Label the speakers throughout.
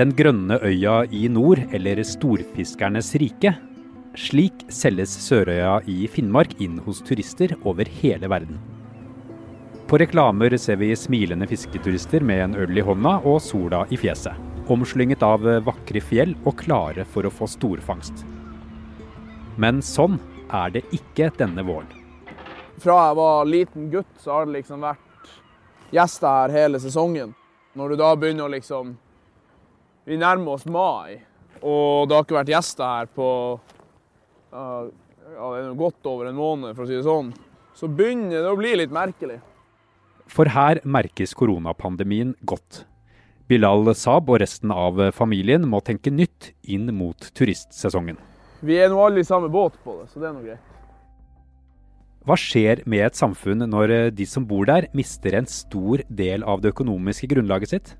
Speaker 1: Den grønne øya i nord, eller storfiskernes rike. Slik selges Sørøya i Finnmark inn hos turister over hele verden. På reklamer ser vi smilende fisketurister med en øl i hånda og sola i fjeset. Omslynget av vakre fjell og klare for å få storfangst. Men sånn er det ikke denne våren.
Speaker 2: Fra jeg var liten gutt, så har det liksom vært gjester her hele sesongen. Når du da begynner å liksom Vi nærmer oss mai, og det har ikke vært gjester her på ja, det er godt over en måned, for å si det sånn. Så begynner det å bli litt merkelig.
Speaker 1: For her merkes koronapandemien godt. Bilal Saab og resten av familien må tenke nytt inn mot turistsesongen.
Speaker 2: Vi er nå alle i samme båt på det, så det er nå greit.
Speaker 1: Hva skjer med et samfunn når de som bor der mister en stor del av det økonomiske grunnlaget sitt?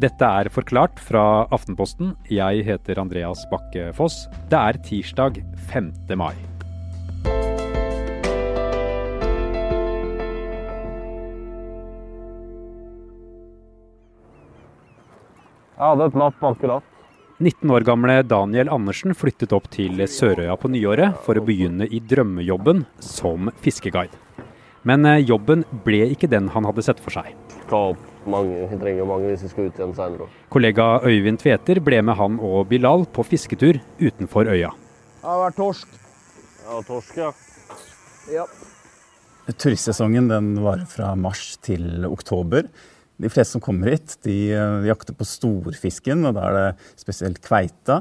Speaker 1: Dette er forklart fra Aftenposten. Jeg heter Andreas Bakke Foss. Det er tirsdag 5. mai.
Speaker 3: Jeg hadde et napp akkurat.
Speaker 1: 19 år gamle Daniel Andersen flyttet opp til Sørøya på nyåret for å begynne i drømmejobben som fiskeguide. Men eh, jobben ble ikke den han hadde sett for seg.
Speaker 3: Ta opp mange, vi trenger mange hvis vi skal ut igjen senere.
Speaker 1: Kollega Øyvind Tveter ble med han og Bilal på fisketur utenfor øya.
Speaker 2: Det har vært torsk.
Speaker 3: Ja, torsk, ja.
Speaker 2: Ja.
Speaker 4: Turistsesongen den varer fra mars til oktober. De fleste som kommer hit, de jakter på storfisken, og da er det spesielt kveita.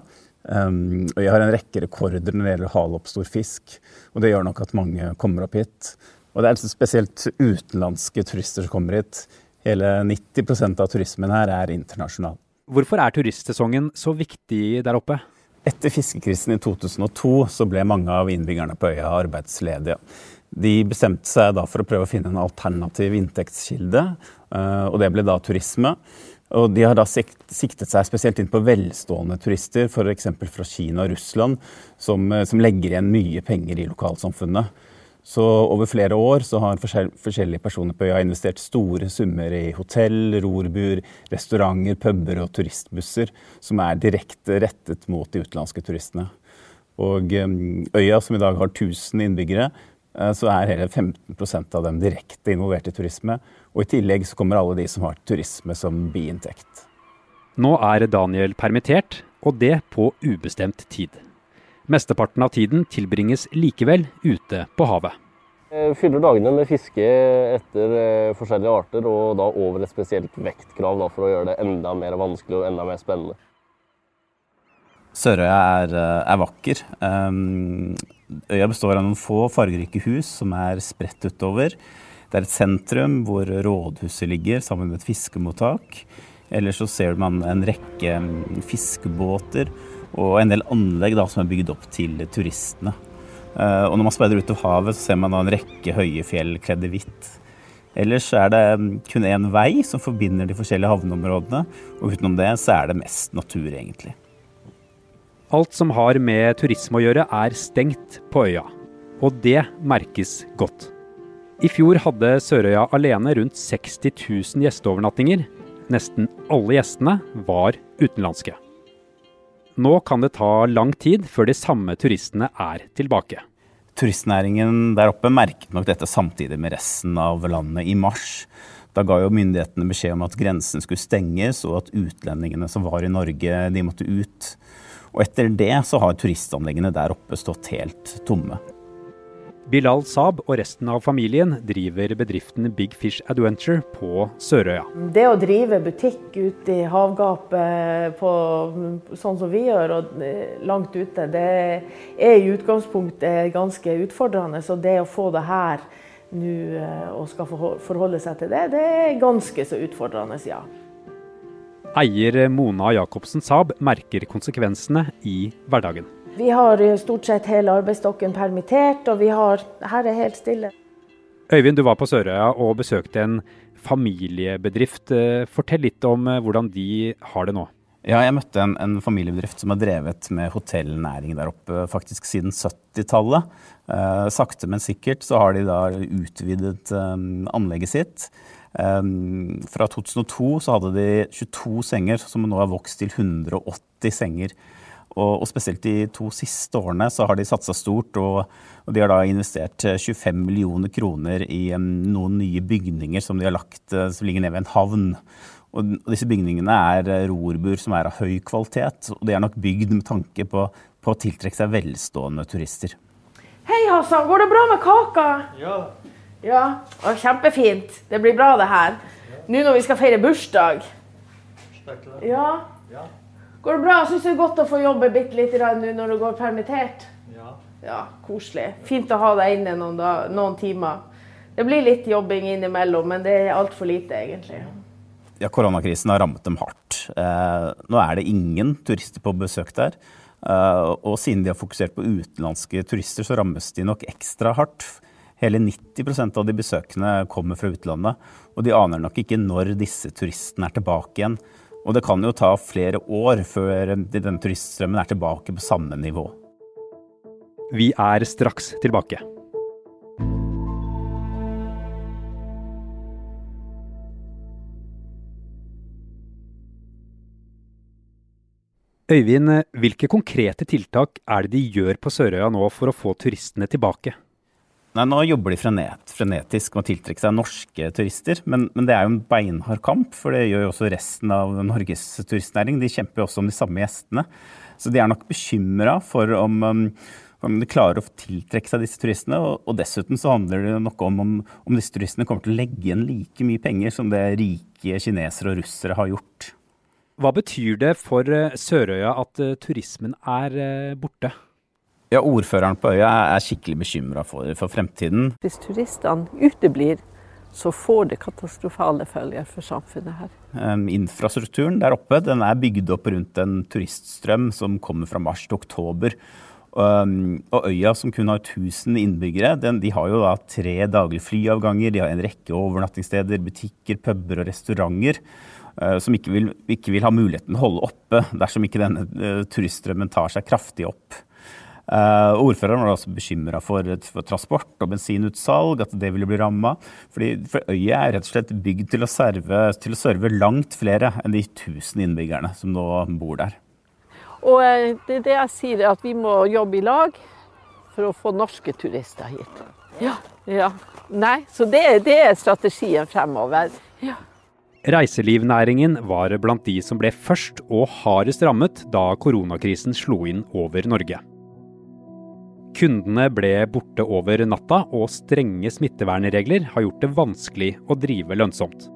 Speaker 4: Um, og jeg har en rekke rekorder når det gjelder å hale opp stor fisk, og det gjør nok at mange kommer opp hit. Og det er altså spesielt utenlandske turister som kommer hit. Hele 90% av turismen her er internasjonal.
Speaker 1: Hvorfor er turistsesongen så viktig der oppe?
Speaker 4: Etter fiskekrisen i 2002 så ble mange av innbyggerne på øya arbeidsledige. De bestemte seg da for å prøve å finne en alternativ inntektskilde, eh, og det ble da turisme. Og de har da siktet seg spesielt inn på velstående turister, f.eks. fra Kina og Russland, som, eh, som legger igjen mye penger i lokalsamfunnet. Så over flere år så har forskjellige personer på øya investert store summer i hotell, rorbuer, restauranter, puber og turistbusser som er direkte rettet mot de utenlandske turistene. Og ehm, øya, som i dag har 1000 innbyggere, eh, så er hele 15% av dem direkte involvert i turisme. Og i tillegg så kommer alle de som har turisme som biinntekt.
Speaker 1: Nå er Daniel permittert, og det på ubestemt tid. Mesteparten av tiden tilbringes likevel ute på havet.
Speaker 3: Jeg fyller dagene med fiske etter eh, forskjellige arter, og da over et spesielt vektkrav da, for å gjøre det enda mer vanskelig og enda mer spennende.
Speaker 4: Sørøya er, eh, er vakker. Um, øya består av noen få fargerike hus som er spredt utover. Det er et sentrum hvor rådhuset ligger sammen med et fiskemottak. Ellers så ser man en rekke mm, fiskebåter og en del anlegg da, som er bygd opp til turistene. Uh, og når man speider av havet, så ser man da en rekke høye fjell kledd i hvitt. Ellers er det mm, kun én vei som forbinder de forskjellige havneområdene, og utenom det så er det mest natur, egentlig.
Speaker 1: Alt som har med turisme å gjøre, er stengt på øya. Og det merkes godt. I fjor hadde Sørøya alene rundt 60 000 gjesteovernattinger. Nesten alle gjestene var utenlandske. Nå kan det ta lang tid før de samme turistene er tilbake.
Speaker 4: Turistnæringen der oppe merket nok dette samtidig med resten av landet i mars. Da ga jo myndighetene beskjed om at grensen skulle stenges, og at utlendingene som var i Norge, de måtte ut. Og etter det så har turistanleggene der oppe stått helt tomme.
Speaker 1: Bilal Saab og resten av familien driver bedriften Big Fish Adventure på Sørøya.
Speaker 5: Det å drive butikk ute i havgapet på, sånn som vi gjør, og eh, langt ute, det er i utgangspunktet ganske utfordrende. Så det å få det her nå eh, og skal forholde seg til det, det er ganske så utfordrende, ja.
Speaker 1: Eier Mona Jacobsen Saab merker konsekvensene i hverdagen.
Speaker 5: Vi har stort sett hele arbeidsstokken permittert, og vi har Her er helt stille.
Speaker 1: Øyvind, du var på Sørøya og besøkte en familiebedrift. Eh, fortell litt om eh, hvordan de har det nå.
Speaker 4: Ja, jeg møtte en, en familiebedrift som har drevet med hotellnæring der oppe faktisk siden 70-tallet. Eh, sakte, men sikkert så har de da utvidet eh, anlegget sitt. Fra 2002 så hadde de 22 senger, som nå har vokst til 180 senger. Og, og, spesielt de to siste årene så har de satsa stort, og, og, de har da investert 25 millioner kroner i noen nye bygninger som de har lagt, uh, som ligger nede ved en havn. Og, og disse bygningene er uh, rorbur som er av høy kvalitet, og de er nok bygd med tanke på, på å tiltrekke seg velstående turister.
Speaker 5: Hei, Hassan. Går det bra med kaka?
Speaker 6: Ja.
Speaker 5: Ja, og Kjempefint. Det blir bra, det her. Nå når vi skal feire bursdag. Ja.
Speaker 6: Ja.
Speaker 5: Går det bra? Syns du det er godt å få jobbe bitte litt nå når du går permittert?
Speaker 6: Ja.
Speaker 5: Ja, koselig. Fint å ha deg inne noen, da, noen timer. Det blir litt jobbing innimellom, men det er altfor lite, egentlig.
Speaker 4: Ja, Koronakrisen har rammet dem hardt. Eh, nå er det ingen turister på besøk der. Eh, og siden de har fokusert på utenlandske turister, så rammes de nok ekstra hardt. Hele 90% av de besøkende kommer fra utlandet, og de aner nok ikke når disse turistene er tilbake igjen. Og det kan jo ta flere år før denne turiststrømmen er tilbake på samme nivå.
Speaker 1: Vi er straks tilbake. Øyvind, hvilke konkrete tiltak er det de gjør på Sørøya nå for å få turistene tilbake?
Speaker 4: Nei, Nå jobber de frenet, frenetisk med å tiltrekke seg norske turister. Men, men, det er jo en beinhard kamp, for det gjør jo også resten av Norges turistnæring. De kjemper jo også om de samme gjestene. Så de er nok bekymra for om, um, om, de klarer å tiltrekke seg disse turistene. Og, og dessuten så handler det nok om, om om disse turistene kommer til å legge igjen like mye penger som det rike kinesere og russere har gjort.
Speaker 1: Hva betyr det for uh, Sørøya at uh, turismen er uh, borte?
Speaker 4: Ja, Ordføreren på øya er skikkelig bekymra for, for, fremtiden.
Speaker 7: Hvis turistene uteblir, så får det katastrofale følger for samfunnet her.
Speaker 4: Um, infrastrukturen der oppe den er bygd opp rundt en turiststrøm som kommer fra mars til oktober. Um, og øya, som kun har 1000 innbyggere, den, de har jo da tre daglige flyavganger. De har en rekke overnattingssteder, butikker, puber og restauranter. Uh, som ikke vil, ikke vil, ha muligheten å holde oppe dersom ikke denne uh, turiststrømmen tar seg kraftig opp. Uh, ordføreren var også bekymra for, for, transport og bensinutsalg, at det ville bli ramma. For øya er rett og slett bygd til å, serve, til å serve langt flere enn de 1000 innbyggerne som nå bor der.
Speaker 7: Og eh, det er det jeg sier, at vi må jobbe i lag for å få norske turister hit. Ja. ja. Nei, så det, det er strategien fremover. Ja.
Speaker 1: Reiselivnæringen var blant de som ble først og hardest rammet da koronakrisen slo inn over Norge. Kundene ble borte over natta, og strenge smittevernregler har gjort det vanskelig å drive lønnsomt.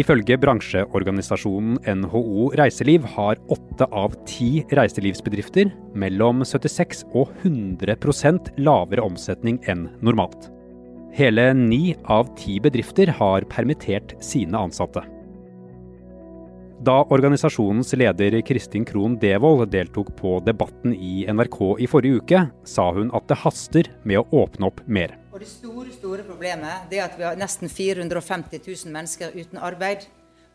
Speaker 1: Ifølge bransjeorganisasjonen NHO Reiseliv har åtte av ti reiselivsbedrifter mellom 76 og 100% lavere omsetning enn normalt. Hele ni av ti bedrifter har permittert sine ansatte. Da organisasjonens leder Kristin Krohn Devold deltok på Debatten i NRK i forrige uke, sa hun at det haster med å åpne opp mer.
Speaker 8: Og Det store store problemet er at vi har nesten 450 000 mennesker uten arbeid.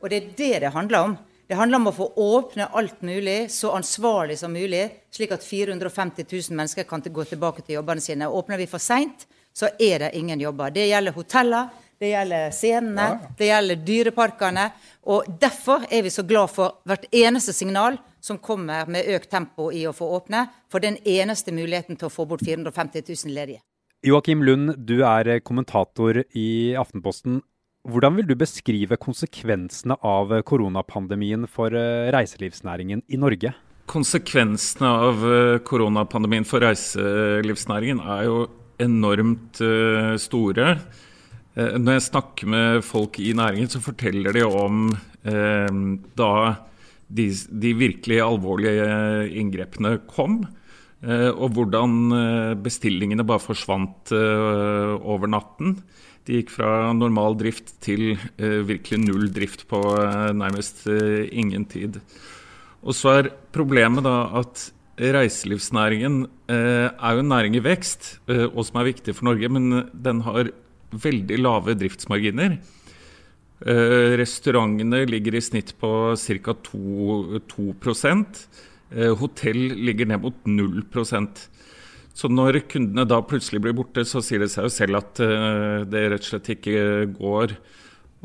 Speaker 8: Og Det er det det handler om. Det handler om å få åpne alt mulig så ansvarlig som mulig, slik at 450 000 mennesker kan gå tilbake til jobbene sine. Åpner vi for seint, så er det ingen jobber. Det gjelder hoteller, det gjelder scenene, ja. det gjelder dyreparkene. Og Derfor er vi så glad for hvert eneste signal som kommer med økt tempo i å få åpne. For den eneste muligheten til å få bort 450 000 ledige.
Speaker 1: Joakim Lund, du er kommentator i Aftenposten. Hvordan vil du beskrive konsekvensene av koronapandemien for eh, reiselivsnæringen i Norge?
Speaker 6: Konsekvensene av eh, koronapandemien for reiselivsnæringen er jo enormt eh, store. Eh, når jeg snakker med folk i næringen, så forteller de om eh, da de, de, virkelig alvorlige inngrepene kom. Eh, og hvordan eh, bestillingene bare forsvant eh, over natten. De gikk fra normal drift til eh, virkelig null drift på nærmest ingen tid. Og så er problemet da at reiselivsnæringen er jo en næring i vekst, og som er viktig for Norge, men den har veldig lave driftsmarginer. Eh, restaurantene ligger i snitt på ca. 2, 2 eh, Hotell ligger ned mot 0% Så når kundene da plutselig blir borte, så sier det seg jo selv at eh, det rett og slett ikke går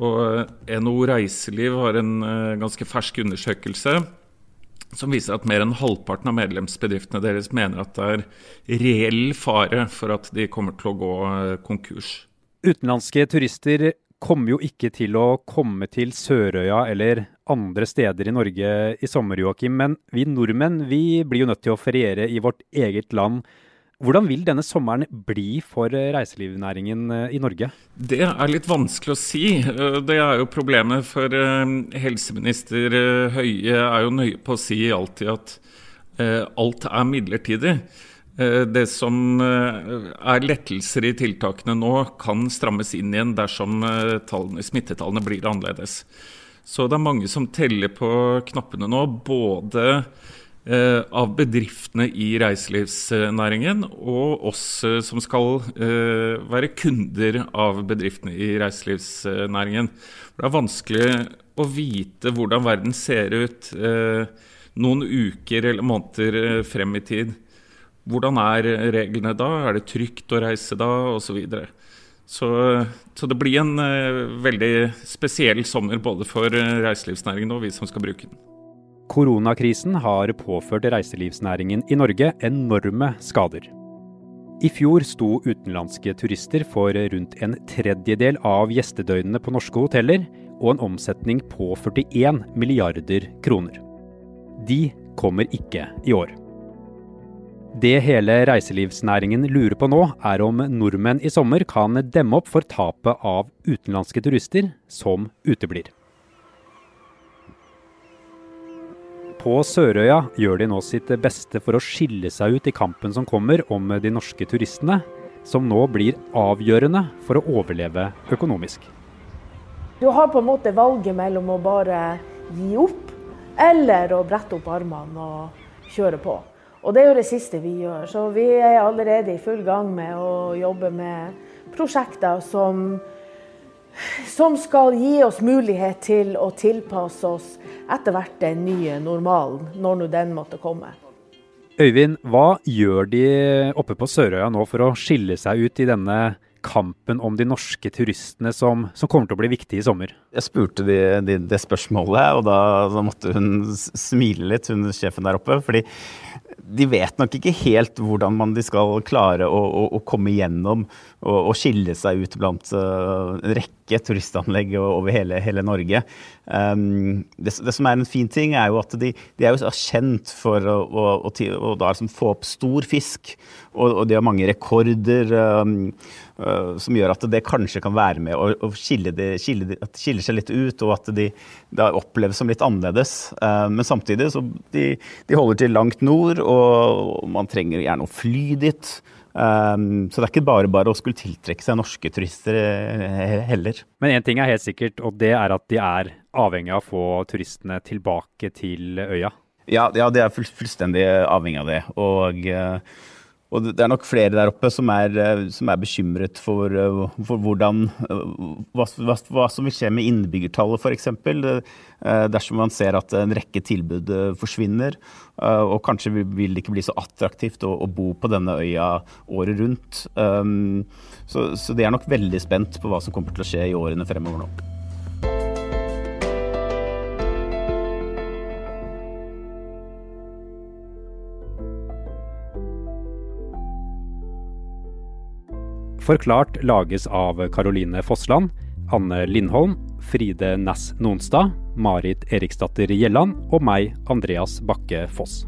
Speaker 6: Og NHO Reiseliv har en ganske fersk undersøkelse som viser at mer enn halvparten av medlemsbedriftene deres mener at det er reell fare for at de kommer til å gå konkurs.
Speaker 1: Utenlandske turister kommer jo ikke til å komme til Sørøya eller andre steder i Norge i sommer, Joakim. Men vi nordmenn vi blir jo nødt til å feriere i vårt eget land. Hvordan vil denne sommeren bli for reiselivsnæringen eh, i Norge?
Speaker 6: Det er litt vanskelig å si. Eh, det er jo problemet for eh, helseminister Høie er jo nøye på å si alltid at alt er midlertidig. Det som er lettelser i tiltakene nå, kan strammes inn igjen dersom tallene, smittetallene blir annerledes. Så det er mange som teller på knappene nå, både eh, av bedriftene i reiselivsnæringen og oss eh, som skal eh, være kunder av bedriftene i reiselivsnæringen. Det er vanskelig å vite hvordan verden ser ut eh, noen uker eller måneder eh, frem i tid. Hvordan er reglene da? Er det trygt å reise da? Og Så, så, så det blir en uh, veldig spesiell sommer både for uh, reiselivsnæringen og vi som skal bruke den.
Speaker 1: Koronakrisen har påført reiselivsnæringen i Norge enorme skader. I fjor sto utenlandske turister for rundt en tredjedel av gjestedøgnene på norske hoteller, og en omsetning på 41 milliarder kroner. De kommer ikke i år. Det hele reiselivsnæringen lurer på nå, er om nordmenn i sommer kan demme opp for tapet av utenlandske turister som uteblir. På Sørøya gjør de nå sitt beste for å skille seg ut i kampen som kommer om de norske turistene, som nå blir avgjørende for å overleve økonomisk.
Speaker 5: Du har på en måte valget mellom å bare gi opp, eller å brette opp armene og kjøre på. Og det er jo det siste vi gjør. Så vi er allerede i full gang med å jobbe med prosjekter som, som skal gi oss mulighet til å tilpasse oss etter hvert den nye normalen, når nå den måtte komme.
Speaker 1: Øyvind, hva gjør de oppe på Sørøya nå for å skille seg ut i denne kampen om de norske turistene som, som, kommer til å bli viktige i sommer?
Speaker 4: Jeg spurte de, de, det spørsmålet, og da, da, måtte hun smile litt, hun sjefen der oppe. fordi de vet nok ikke helt hvordan man de skal klare å, å, å komme gjennom og, og, skille seg ut blant uh, en rekke turistanlegg over hele, hele Norge. Um, det, det, som er en fin ting, er jo at de, de er jo kjent for å, å, å da liksom få opp stor fisk. Og, og de har mange rekorder um, uh, som gjør at det kanskje kan være med å, skille, de, skille, de, at de skiller seg litt ut, og at de oppleves som litt annerledes. Uh, men samtidig så de, de holder til langt nord. Og man trenger gjerne å fly dit. Um, så det er ikke bare bare å skulle tiltrekke seg norske turister eh, heller.
Speaker 1: Men én ting er helt sikkert, og det er at de er avhengig av å få turistene tilbake til øya.
Speaker 4: Ja, ja de er fullstendig avhengig av det. Og uh, og det er nok flere der oppe som er, eh, som er bekymret for, eh, for hvordan, eh, hva, hva, hva, som vil skje med innbyggertallet, f.eks. Dersom man ser at en rekke tilbud forsvinner. Og kanskje vil det ikke bli så attraktivt å, å bo på denne øya året rundt. Så, så de er nok veldig spent på hva som kommer til å skje i årene fremover nå.
Speaker 1: Forklart lages av Caroline Fossland, Anne Lindholm, Fride Næss Nonstad, Marit Eriksdatter Gjelland og meg, Andreas Bakke Foss.